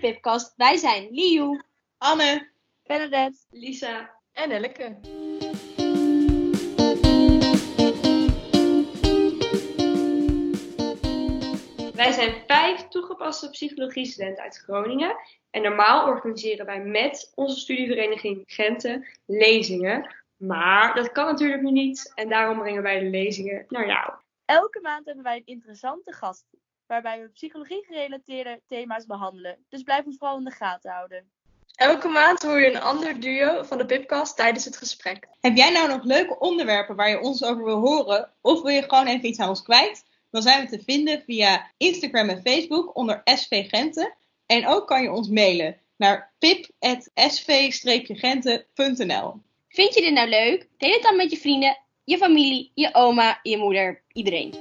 Pipcast. Wij zijn Liu, Anne, Bernadette, Lisa. en Elke. Wij zijn vijf toegepaste psychologie-studenten uit Groningen. En normaal organiseren wij met onze studievereniging Genten lezingen. Maar dat kan natuurlijk nu niet. En daarom brengen wij de lezingen naar jou. Elke maand hebben wij een interessante gast, waarbij we psychologie gerelateerde thema's behandelen. Dus blijf ons vooral in de gaten houden. Elke maand hoor je een ander duo van de Pipcast tijdens het gesprek. Heb jij nou nog leuke onderwerpen waar je ons over wil horen? Of wil je gewoon even iets aan ons kwijt? Dan zijn we te vinden via Instagram en Facebook onder SV Genten. En ook kan je ons mailen naar pip.sv-genten.nl Vind je dit nou leuk? Deel het dan met je vrienden, je familie, je oma, je moeder, iedereen.